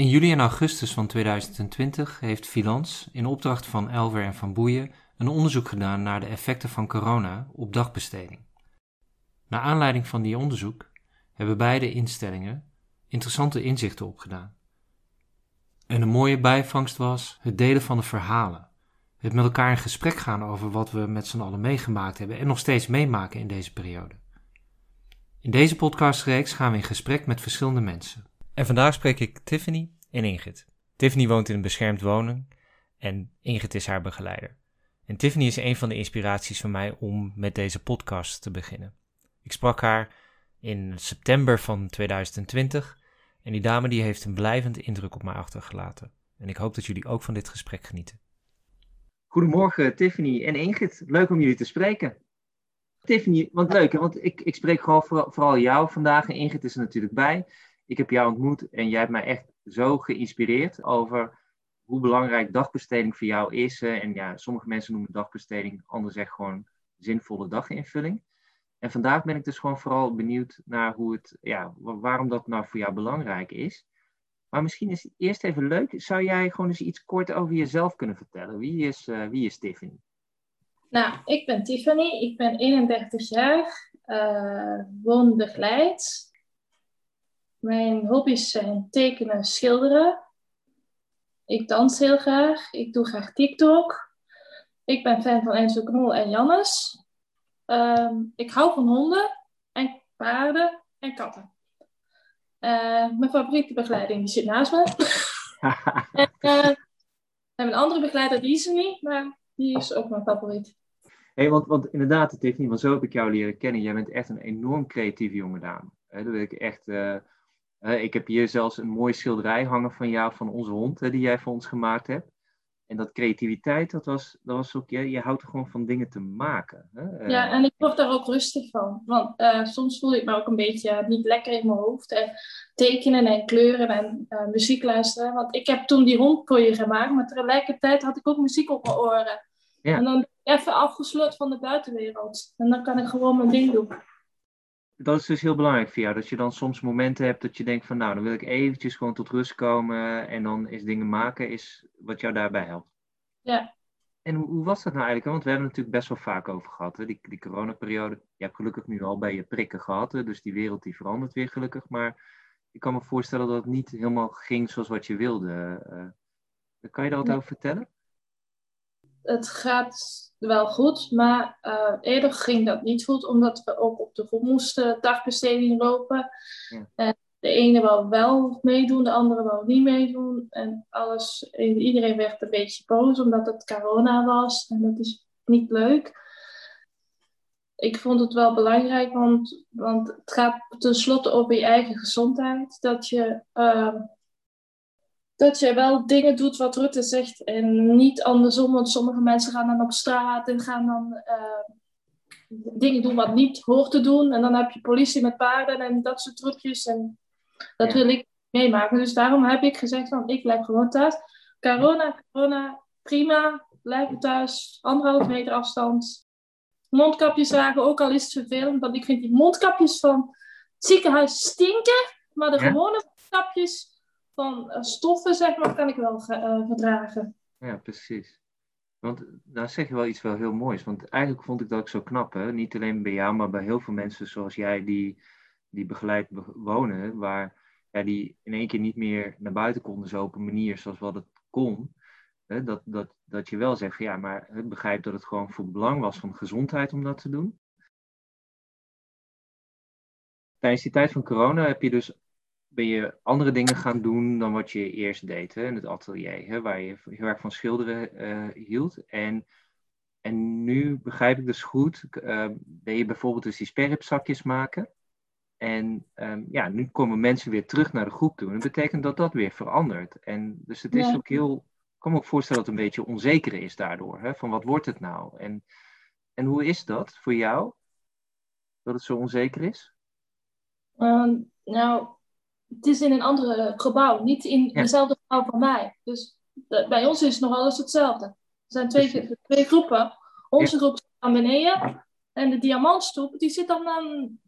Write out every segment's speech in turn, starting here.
In juli en augustus van 2020 heeft Filans in opdracht van Elver en Van Boeien een onderzoek gedaan naar de effecten van corona op dagbesteding. Naar aanleiding van die onderzoek hebben beide instellingen interessante inzichten opgedaan. En een mooie bijvangst was het delen van de verhalen. Het met elkaar in gesprek gaan over wat we met z'n allen meegemaakt hebben en nog steeds meemaken in deze periode. In deze podcastreeks gaan we in gesprek met verschillende mensen. En vandaag spreek ik Tiffany en Ingrid. Tiffany woont in een beschermd wonen en Ingrid is haar begeleider. En Tiffany is een van de inspiraties van mij om met deze podcast te beginnen. Ik sprak haar in september van 2020 en die dame die heeft een blijvende indruk op mij achtergelaten. En ik hoop dat jullie ook van dit gesprek genieten. Goedemorgen Tiffany en Ingrid, leuk om jullie te spreken. Tiffany, want leuk, want ik, ik spreek gewoon vooral jou vandaag en Ingrid is er natuurlijk bij. Ik heb jou ontmoet en jij hebt mij echt zo geïnspireerd over hoe belangrijk dagbesteding voor jou is. En ja, sommige mensen noemen dagbesteding, anderen zeggen gewoon zinvolle daginvulling. En vandaag ben ik dus gewoon vooral benieuwd naar hoe het, ja, waarom dat nou voor jou belangrijk is. Maar misschien is het eerst even leuk, zou jij gewoon eens iets kort over jezelf kunnen vertellen? Wie is, uh, wie is Tiffany? Nou, ik ben Tiffany, ik ben 31 jaar, uh, woon begeleid. Mijn hobby's zijn tekenen, schilderen. Ik dans heel graag, ik doe graag TikTok. Ik ben fan van Enzo Knol en Jannes. Ehm, ik hou van honden en paarden en katten. Uh, mijn favoriete begeleiding die zit naast me. en, uh, en mijn andere begeleider die is er niet, maar die is ook mijn favoriet. Hey, want, want inderdaad, Tiffany, want zo heb ik jou leren kennen. Jij bent echt een enorm creatieve jonge dame. Dat wil ik echt. Uh, ik heb hier zelfs een mooie schilderij hangen van jou, van onze hond, die jij voor ons gemaakt hebt. En dat creativiteit, dat was, dat was ook, je, je houdt er gewoon van dingen te maken. Hè? Ja, en ik word daar ook rustig van. Want uh, soms voel ik me ook een beetje niet lekker in mijn hoofd. En tekenen en kleuren en uh, muziek luisteren. Want ik heb toen die hond voor je gemaakt, maar tegelijkertijd had ik ook muziek op mijn oren. Ja. En dan even afgesloten van de buitenwereld. En dan kan ik gewoon mijn ding doen dat is dus heel belangrijk voor jou. Dat je dan soms momenten hebt dat je denkt van nou, dan wil ik eventjes gewoon tot rust komen. En dan is dingen maken, is wat jou daarbij helpt. Ja. En hoe, hoe was dat nou eigenlijk? Want we hebben het natuurlijk best wel vaak over gehad. Hè? Die, die coronaperiode. Je hebt gelukkig nu al bij je prikken gehad. Hè? Dus die wereld die verandert weer gelukkig. Maar ik kan me voorstellen dat het niet helemaal ging zoals wat je wilde. Uh, kan je daar wat over vertellen? Het gaat wel goed, maar uh, eerder ging dat niet goed, omdat we ook op de groep moesten dagbesteding lopen. Ja. En de ene wou wel meedoen, de andere wou niet meedoen. En alles, iedereen werd een beetje boos omdat het corona was. En dat is niet leuk. Ik vond het wel belangrijk, want, want het gaat tenslotte over je eigen gezondheid. Dat je uh, dat je wel dingen doet wat Rutte zegt en niet andersom. Want sommige mensen gaan dan op straat en gaan dan uh, dingen doen wat niet hoort te doen. En dan heb je politie met paarden en dat soort trucjes. En dat wil ik meemaken. Dus daarom heb ik gezegd van ik blijf gewoon thuis. Corona, corona, prima. Blijf thuis. Anderhalf meter afstand. Mondkapjes dragen, ook al is het vervelend. Want ik vind die mondkapjes van het ziekenhuis stinken. Maar de gewone mondkapjes van eh, stoffen, zeg maar, kan ik wel uh, verdragen. Ja, precies. Want daar zeg je wel iets wel heel moois. Want eigenlijk vond ik dat ook zo knap. Hè? Niet alleen bij jou, maar bij heel veel mensen zoals jij die, die begeleid wonen. Waar ja, die in één keer niet meer naar buiten konden zo op een manier zoals wat het kon. Hè? Dat, dat, dat je wel zegt, ja, maar ik begrijp dat het gewoon voor belang was van gezondheid om dat te doen. Tijdens die tijd van corona heb je dus ben je andere dingen gaan doen dan wat je eerst deed hè, in het atelier, hè, waar je heel erg van schilderen uh, hield. En, en nu begrijp ik dus goed, uh, ben je bijvoorbeeld dus die sperripzakjes maken. En um, ja, nu komen mensen weer terug naar de groep toe. En dat betekent dat dat weer verandert. En dus het is ja. ook heel, ik kan me ook voorstellen dat het een beetje onzeker is daardoor. Hè, van wat wordt het nou? En, en hoe is dat voor jou? Dat het zo onzeker is? Um, nou, het is in een andere gebouw, niet in ja. dezelfde gebouw van mij. Dus de, bij ons is het nog alles hetzelfde. Er zijn twee, twee groepen. Onze ja. groep zit aan beneden en de diamantstoep die zit dan aan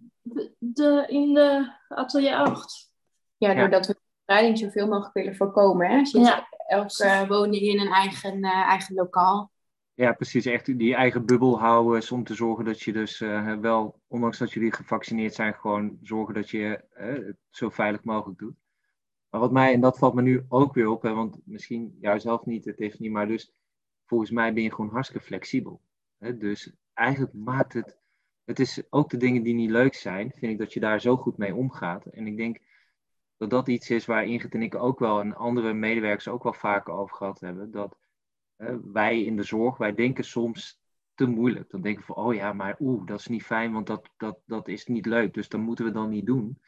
de, in de atelier 8. Ja, doordat we verspreiding zoveel mogelijk willen voorkomen. Hè? Zit ja. elke woning in een eigen, eigen lokaal. Ja, precies. Echt die eigen bubbel houden. Om te zorgen dat je dus wel, ondanks dat jullie gevaccineerd zijn, gewoon zorgen dat je het zo veilig mogelijk doet. Maar wat mij, en dat valt me nu ook weer op, hè, want misschien jou zelf niet, het heeft niet, maar dus volgens mij ben je gewoon hartstikke flexibel. Hè? Dus eigenlijk maakt het, het is ook de dingen die niet leuk zijn, vind ik dat je daar zo goed mee omgaat. En ik denk dat dat iets is waar Ingrid en ik ook wel en andere medewerkers ook wel vaker over gehad hebben. Dat wij in de zorg, wij denken soms te moeilijk. Dan denken we van, oh ja, maar oeh, dat is niet fijn, want dat, dat, dat is niet leuk. Dus dat moeten we dan niet doen.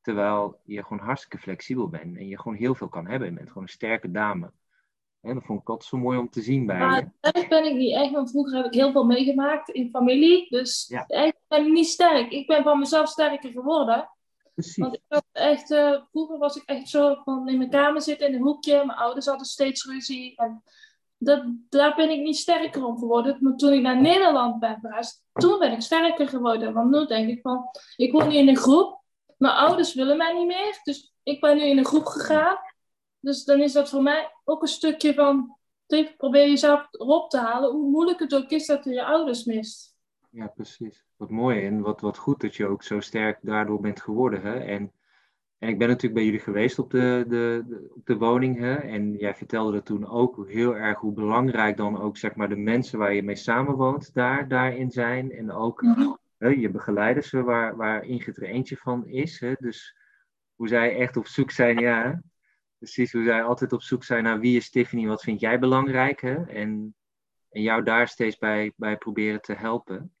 Terwijl je gewoon hartstikke flexibel bent en je gewoon heel veel kan hebben. Je bent gewoon een sterke dame. En dat vond ik altijd zo mooi om te zien bij maar, je. Sterk ben ik niet echt, want vroeger heb ik heel veel meegemaakt in familie. Dus ja. ik ben niet sterk. Ik ben van mezelf sterker geworden. Precies. Want ik had echt, uh, vroeger was ik echt zo van in mijn kamer zitten in een hoekje. Mijn ouders hadden steeds ruzie. En dat, daar ben ik niet sterker om geworden. Maar toen ik naar Nederland ben verhuisd, toen ben ik sterker geworden. Want nu denk ik van, ik woon nu in een groep. Mijn ouders willen mij niet meer. Dus ik ben nu in een groep gegaan. Dus dan is dat voor mij ook een stukje van probeer jezelf erop te halen, hoe moeilijk het ook is dat je je ouders mist. Ja, precies. Wat mooi en wat, wat goed dat je ook zo sterk daardoor bent geworden. Hè? En, en ik ben natuurlijk bij jullie geweest op de, de, de, op de woning. Hè? En jij vertelde dat toen ook heel erg hoe belangrijk dan ook zeg maar, de mensen waar je mee samenwoont daar, daarin zijn. En ook hè, je begeleiders waar, waar Ingrid er eentje van is. Hè? Dus hoe zij echt op zoek zijn, ja, precies hoe zij altijd op zoek zijn naar wie is Tiffany, wat vind jij belangrijk, hè? En, en jou daar steeds bij, bij proberen te helpen.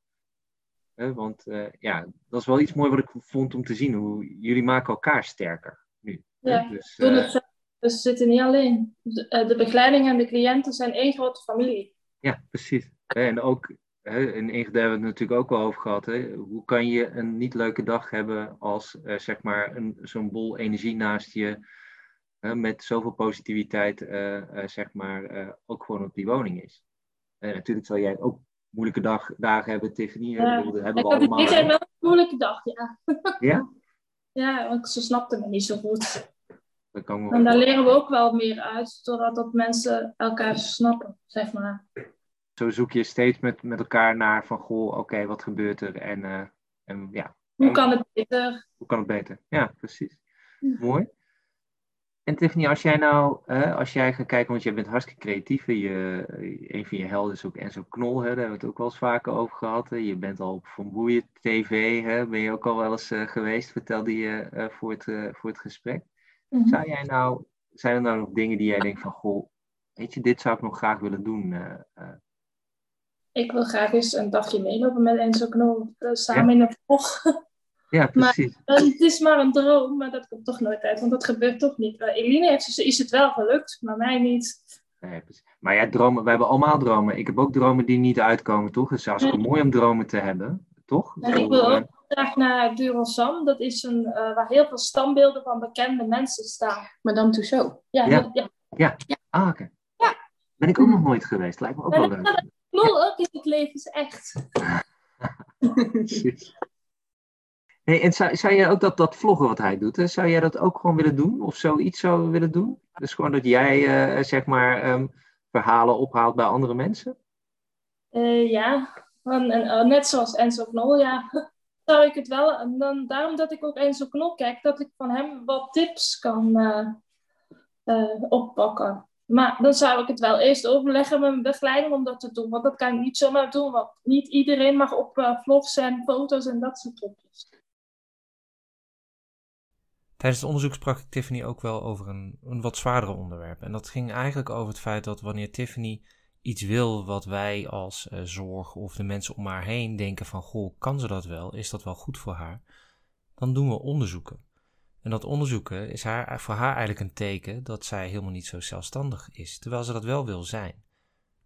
Hè? Want uh, ja, dat is wel iets moois wat ik vond om te zien, hoe jullie maken elkaar sterker nu. Ja, dus, uh, het, dus ze zitten niet alleen. De, eh, de begeleiding en de cliënten zijn één grote familie. Ja, precies. En ook in Ingrid hebben we het natuurlijk ook wel over gehad. Hè? Hoe kan je een niet leuke dag hebben als zeg maar een, zo'n bol energie naast je met zoveel positiviteit uh, uh, zeg maar ook gewoon op die woning is. natuurlijk zal jij ook moeilijke dag, dagen hebben, Tiffany. Ja. Bedoel, hebben we allemaal. Ik heb wel een moeilijke dag, ja. Ja? ja, want ze snapte me niet zo goed. Dat kan wel. En daar leren we ook wel meer uit, doordat dat mensen elkaar snappen, zeg maar zo zoek je steeds met, met elkaar naar van, goh, oké, wat gebeurt er? En, uh, en ja. Hoe kan het beter? Hoe kan het beter? Ja, precies. Mooi. En Tiffany, als jij nou, als jij gaat kijken, want jij bent hartstikke creatief. Je, een van je helden is ook Enzo Knol, hè, daar hebben we het ook wel eens vaker over gehad. Hè. Je bent al op Van Boeien TV, hè, ben je ook al wel eens uh, geweest, vertelde je voor, het, voor het gesprek. Mm -hmm. Zou jij nou, zijn er nou nog dingen die jij denkt van, goh, weet je, dit zou ik nog graag willen doen? ik wil graag eens een dagje meelopen met Enzo Knol, samen in een vlog. Ja, precies. Maar, het is maar een droom, maar dat komt toch nooit uit, want dat gebeurt toch niet. Uh, Eline heeft, is het wel gelukt, maar mij niet. Nee, maar ja, dromen, we hebben allemaal dromen. Ik heb ook dromen die niet uitkomen, toch? Het is hartstikke nee. mooi om dromen te hebben, toch? En ik wil ook graag naar Dural Dat is een, waar heel veel standbeelden van bekende mensen staan. Madame Tussauds. Ja, ja. ja. ja. ja. Ah, oké. Okay. Ja. Ben ik ook nog nooit geweest. Lijkt me ook wel leuk. Knol ook in het leven is echt. en zou, zou jij ook dat, dat vloggen wat hij doet, zou jij dat ook gewoon willen doen? Of zoiets zou willen doen? Dus gewoon dat jij, uh, zeg maar, um, verhalen ophaalt bij andere mensen? Uh, ja, en, uh, net zoals Enzo Knol, ja. Zou ik het wel, en dan, daarom dat ik ook Enzo Knol kijk, dat ik van hem wat tips kan oppakken. Maar dan zou ik het wel eerst overleggen met mijn begeleider om dat te doen. Want dat kan ik niet zomaar doen. Want niet iedereen mag op vlogs en foto's en dat soort trucjes. Tijdens het onderzoek sprak ik Tiffany ook wel over een, een wat zwaardere onderwerp. En dat ging eigenlijk over het feit dat wanneer Tiffany iets wil wat wij als uh, zorg of de mensen om haar heen denken van goh, kan ze dat wel? Is dat wel goed voor haar? Dan doen we onderzoeken. En dat onderzoeken is haar, voor haar eigenlijk een teken dat zij helemaal niet zo zelfstandig is, terwijl ze dat wel wil zijn.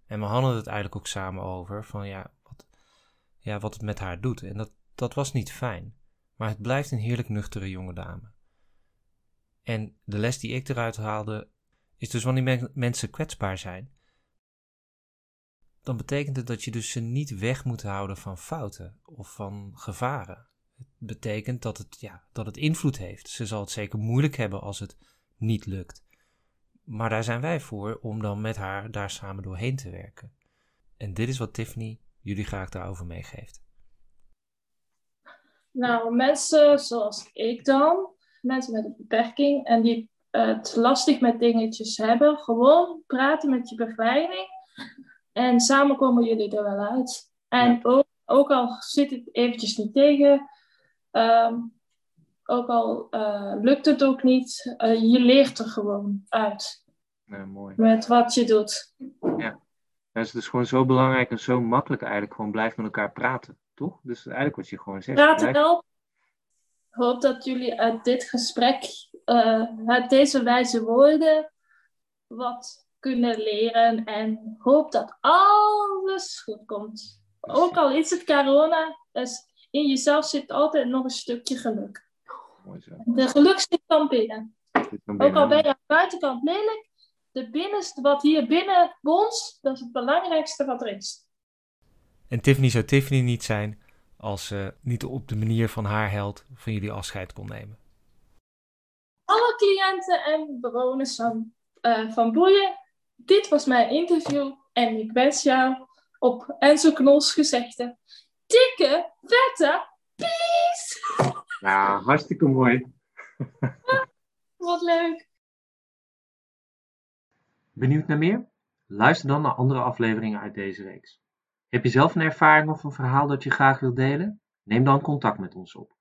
En we hadden het eigenlijk ook samen over van ja, wat, ja, wat het met haar doet. En dat, dat was niet fijn. Maar het blijft een heerlijk nuchtere jonge dame. En de les die ik eruit haalde, is dus wanneer mensen kwetsbaar zijn, dan betekent het dat je dus ze niet weg moet houden van fouten of van gevaren. Het betekent dat het, ja, dat het invloed heeft. Ze zal het zeker moeilijk hebben als het niet lukt. Maar daar zijn wij voor om dan met haar daar samen doorheen te werken. En dit is wat Tiffany jullie graag daarover meegeeft. Nou, mensen zoals ik dan, mensen met een beperking en die het lastig met dingetjes hebben, gewoon praten met je begeleiding en samen komen jullie er wel uit. En ook, ook al zit het eventjes niet tegen, ehm, ook al uh, lukt het ook niet, uh, je leert er gewoon uit. Ja, mooi. Met wat je doet. Ja. Dus het is gewoon zo belangrijk en zo makkelijk eigenlijk gewoon blijf met elkaar praten, toch? Dus eigenlijk wat je gewoon zegt. Praten wel. Ik hoop dat jullie uit dit gesprek, uh, uit deze wijze woorden, wat kunnen leren en hoop dat alles goed komt. Ook al is het corona, dus in jezelf zit altijd nog een stukje geluk. Mooi zo. De geluk zit dan binnen. Ook al ben je aan de buitenkant lelijk, de binnenste, wat hier binnen ons, dat is het belangrijkste wat er is. En Tiffany zou Tiffany niet zijn als ze niet op de manier van haar held van jullie afscheid kon nemen. Alle cliënten en bewoners van, uh, van Boeien, dit was mijn interview en ik wens jou op Enzo Knols gezegde dikke, vette peace! Ja, hartstikke mooi. Wat leuk. Benieuwd naar meer? Luister dan naar andere afleveringen uit deze reeks. Heb je zelf een ervaring of een verhaal dat je graag wilt delen? Neem dan contact met ons op.